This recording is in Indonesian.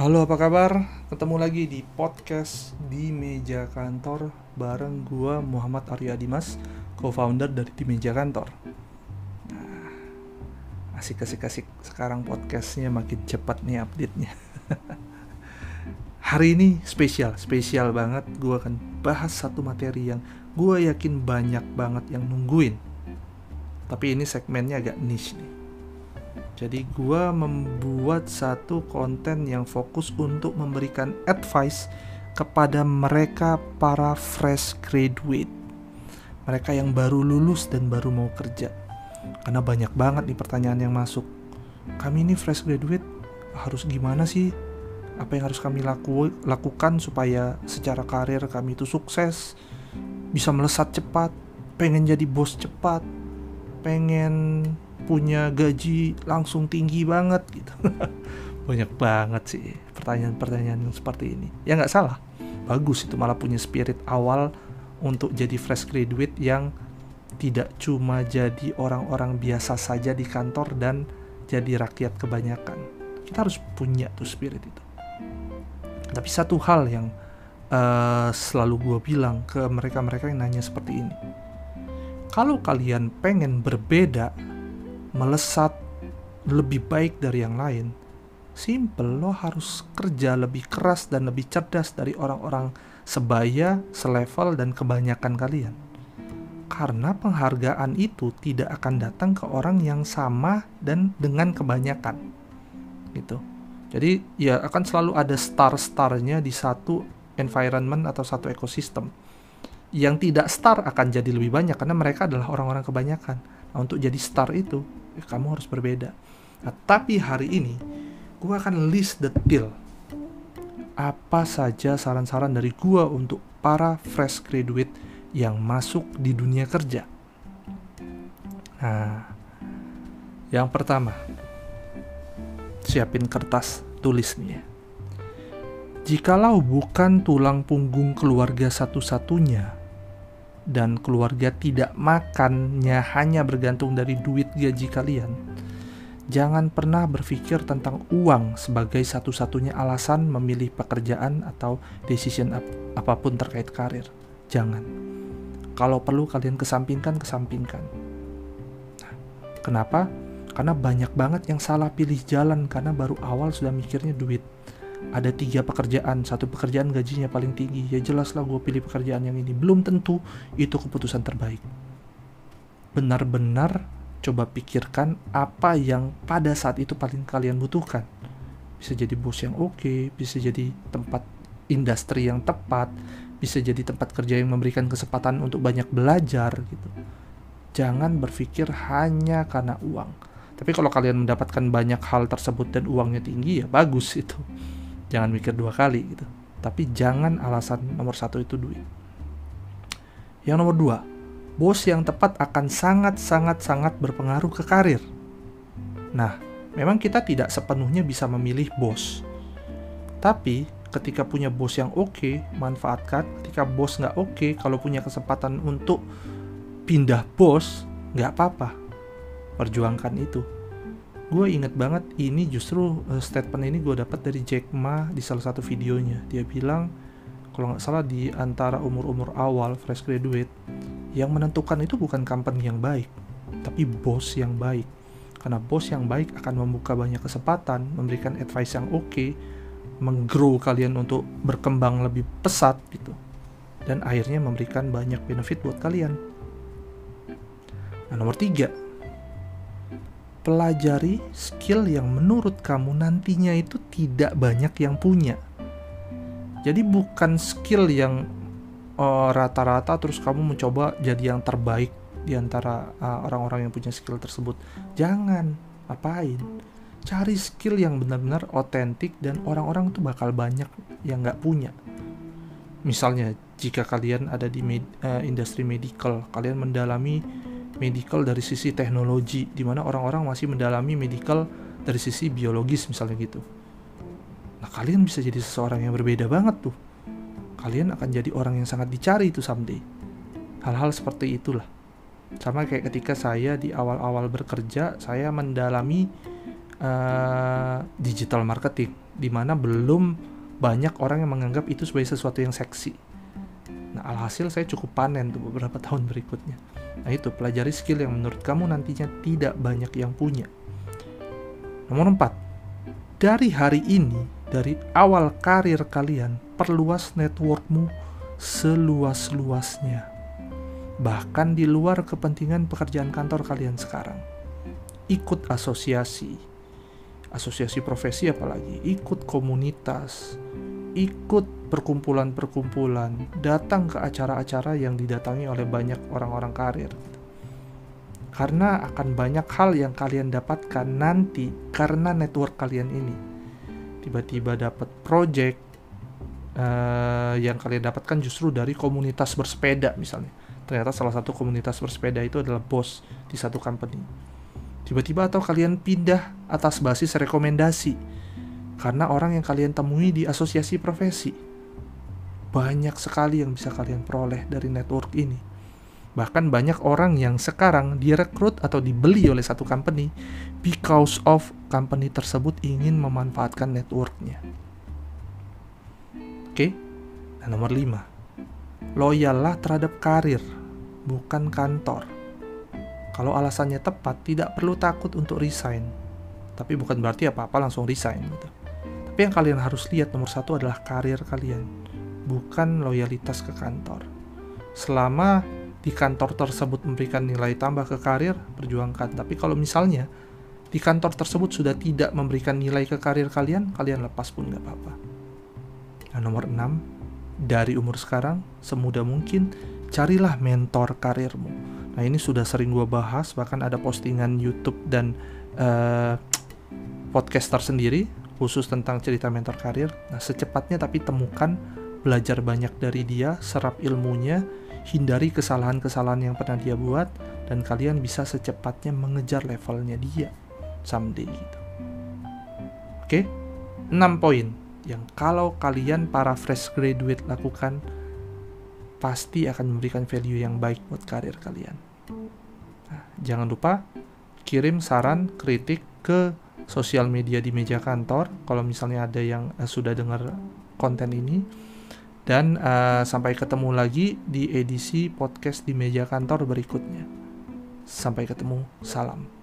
Halo apa kabar? Ketemu lagi di podcast di meja kantor bareng gua Muhammad Arya Dimas, co-founder dari di meja kantor. Nah, asik asik asik sekarang podcastnya makin cepat nih update-nya. Hari ini spesial, spesial banget. Gua akan bahas satu materi yang gua yakin banyak banget yang nungguin. Tapi ini segmennya agak niche nih jadi gua membuat satu konten yang fokus untuk memberikan advice kepada mereka para fresh graduate. Mereka yang baru lulus dan baru mau kerja. Karena banyak banget nih pertanyaan yang masuk. Kami ini fresh graduate harus gimana sih? Apa yang harus kami laku lakukan supaya secara karir kami itu sukses, bisa melesat cepat, pengen jadi bos cepat, pengen punya gaji langsung tinggi banget gitu. Banyak banget sih pertanyaan-pertanyaan yang seperti ini. Ya nggak salah. Bagus itu malah punya spirit awal untuk jadi fresh graduate yang tidak cuma jadi orang-orang biasa saja di kantor dan jadi rakyat kebanyakan. Kita harus punya tuh spirit itu. Tapi satu hal yang uh, selalu gue bilang ke mereka-mereka yang nanya seperti ini. Kalau kalian pengen berbeda melesat lebih baik dari yang lain, simple lo harus kerja lebih keras dan lebih cerdas dari orang-orang sebaya, selevel dan kebanyakan kalian. Karena penghargaan itu tidak akan datang ke orang yang sama dan dengan kebanyakan. Gitu. Jadi ya akan selalu ada star-starnya di satu environment atau satu ekosistem. Yang tidak star akan jadi lebih banyak karena mereka adalah orang-orang kebanyakan. Nah, untuk jadi star itu ya kamu harus berbeda. Nah, tapi hari ini gue akan list detail apa saja saran-saran dari gue untuk para fresh graduate yang masuk di dunia kerja. Nah, yang pertama, siapin kertas tulis nih ya. Jikalau bukan tulang punggung keluarga satu-satunya, dan keluarga tidak makannya hanya bergantung dari duit gaji kalian, jangan pernah berpikir tentang uang sebagai satu-satunya alasan memilih pekerjaan atau decision ap apa pun terkait karir. Jangan. Kalau perlu kalian kesampingkan, kesampingkan. Nah, kenapa? Karena banyak banget yang salah pilih jalan karena baru awal sudah mikirnya duit ada tiga pekerjaan satu pekerjaan gajinya paling tinggi. Ya jelas lah gue pilih pekerjaan yang ini. Belum tentu itu keputusan terbaik. Benar-benar coba pikirkan apa yang pada saat itu paling kalian butuhkan. Bisa jadi bos yang oke okay, bisa jadi tempat industri yang tepat bisa jadi tempat kerja yang memberikan kesempatan untuk banyak belajar gitu. Jangan berpikir hanya karena uang. Tapi kalau kalian mendapatkan banyak hal tersebut dan uangnya tinggi ya bagus itu jangan mikir dua kali gitu. Tapi jangan alasan nomor satu itu duit yang nomor dua bos yang tepat akan sangat sangat sangat berpengaruh ke karir. Nah memang kita tidak sepenuhnya bisa memilih bos. Tapi ketika punya bos yang oke okay, manfaatkan. Ketika bos nggak oke okay, kalau punya kesempatan untuk pindah bos nggak apa-apa. Perjuangkan itu gue inget banget ini justru uh, statement ini gue dapat dari Jack Ma di salah satu videonya. Dia bilang kalau nggak salah di antara umur-umur awal fresh graduate yang menentukan itu bukan company yang baik tapi bos yang baik. Karena bos yang baik akan membuka banyak kesempatan memberikan advice yang oke okay, menggrow kalian untuk berkembang lebih pesat gitu. Dan akhirnya memberikan banyak benefit buat kalian. Nah nomor tiga pelajari skill yang menurut kamu nantinya itu tidak banyak yang punya. Jadi bukan skill yang uh, rata-rata terus kamu mencoba jadi yang terbaik di antara uh, orang-orang yang punya skill tersebut. Jangan, apain? Cari skill yang benar-benar otentik dan orang-orang itu bakal banyak yang nggak punya. Misalnya, jika kalian ada di med uh, industri medical, kalian mendalami medical dari sisi teknologi di mana orang-orang masih mendalami medical dari sisi biologis misalnya gitu. Nah, kalian bisa jadi seseorang yang berbeda banget tuh. Kalian akan jadi orang yang sangat dicari itu someday. Hal-hal seperti itulah. Sama kayak ketika saya di awal-awal bekerja, saya mendalami uh, digital marketing, di mana belum banyak orang yang menganggap itu sebagai sesuatu yang seksi. Nah, alhasil saya cukup panen tuh beberapa tahun berikutnya. Nah, itu pelajari skill yang menurut kamu nantinya tidak banyak yang punya. Nomor 4. Dari hari ini, dari awal karir kalian, perluas networkmu seluas-luasnya. Bahkan di luar kepentingan pekerjaan kantor kalian sekarang. Ikut asosiasi, asosiasi profesi apalagi, ikut komunitas, ikut perkumpulan-perkumpulan, datang ke acara-acara yang didatangi oleh banyak orang-orang karir. Karena akan banyak hal yang kalian dapatkan nanti karena network kalian ini. Tiba-tiba dapat project uh, yang kalian dapatkan justru dari komunitas bersepeda misalnya. Ternyata salah satu komunitas bersepeda itu adalah bos di satu company. Tiba-tiba atau kalian pindah atas basis rekomendasi karena orang yang kalian temui di asosiasi profesi. Banyak sekali yang bisa kalian peroleh dari network ini. Bahkan banyak orang yang sekarang direkrut atau dibeli oleh satu company because of company tersebut ingin memanfaatkan networknya. Oke, dan nomor 5. Loyallah terhadap karir, bukan kantor. Kalau alasannya tepat, tidak perlu takut untuk resign. Tapi bukan berarti apa-apa langsung resign gitu. Tapi yang kalian harus lihat nomor satu adalah karir kalian, bukan loyalitas ke kantor. Selama di kantor tersebut memberikan nilai tambah ke karir, perjuangkan. Tapi kalau misalnya di kantor tersebut sudah tidak memberikan nilai ke karir kalian, kalian lepas pun nggak apa-apa. Nah, nomor 6, dari umur sekarang, semudah mungkin carilah mentor karirmu. Nah, ini sudah sering gue bahas, bahkan ada postingan YouTube dan uh, podcaster sendiri khusus tentang cerita mentor karir. Nah, secepatnya tapi temukan, belajar banyak dari dia, serap ilmunya, hindari kesalahan-kesalahan yang pernah dia buat, dan kalian bisa secepatnya mengejar levelnya dia someday gitu. Oke, 6 poin yang kalau kalian para fresh graduate lakukan pasti akan memberikan value yang baik buat karir kalian. Nah, jangan lupa kirim saran, kritik ke sosial media di meja kantor kalau misalnya ada yang uh, sudah dengar konten ini. Dan uh, sampai ketemu lagi di edisi podcast di meja kantor berikutnya. Sampai ketemu salam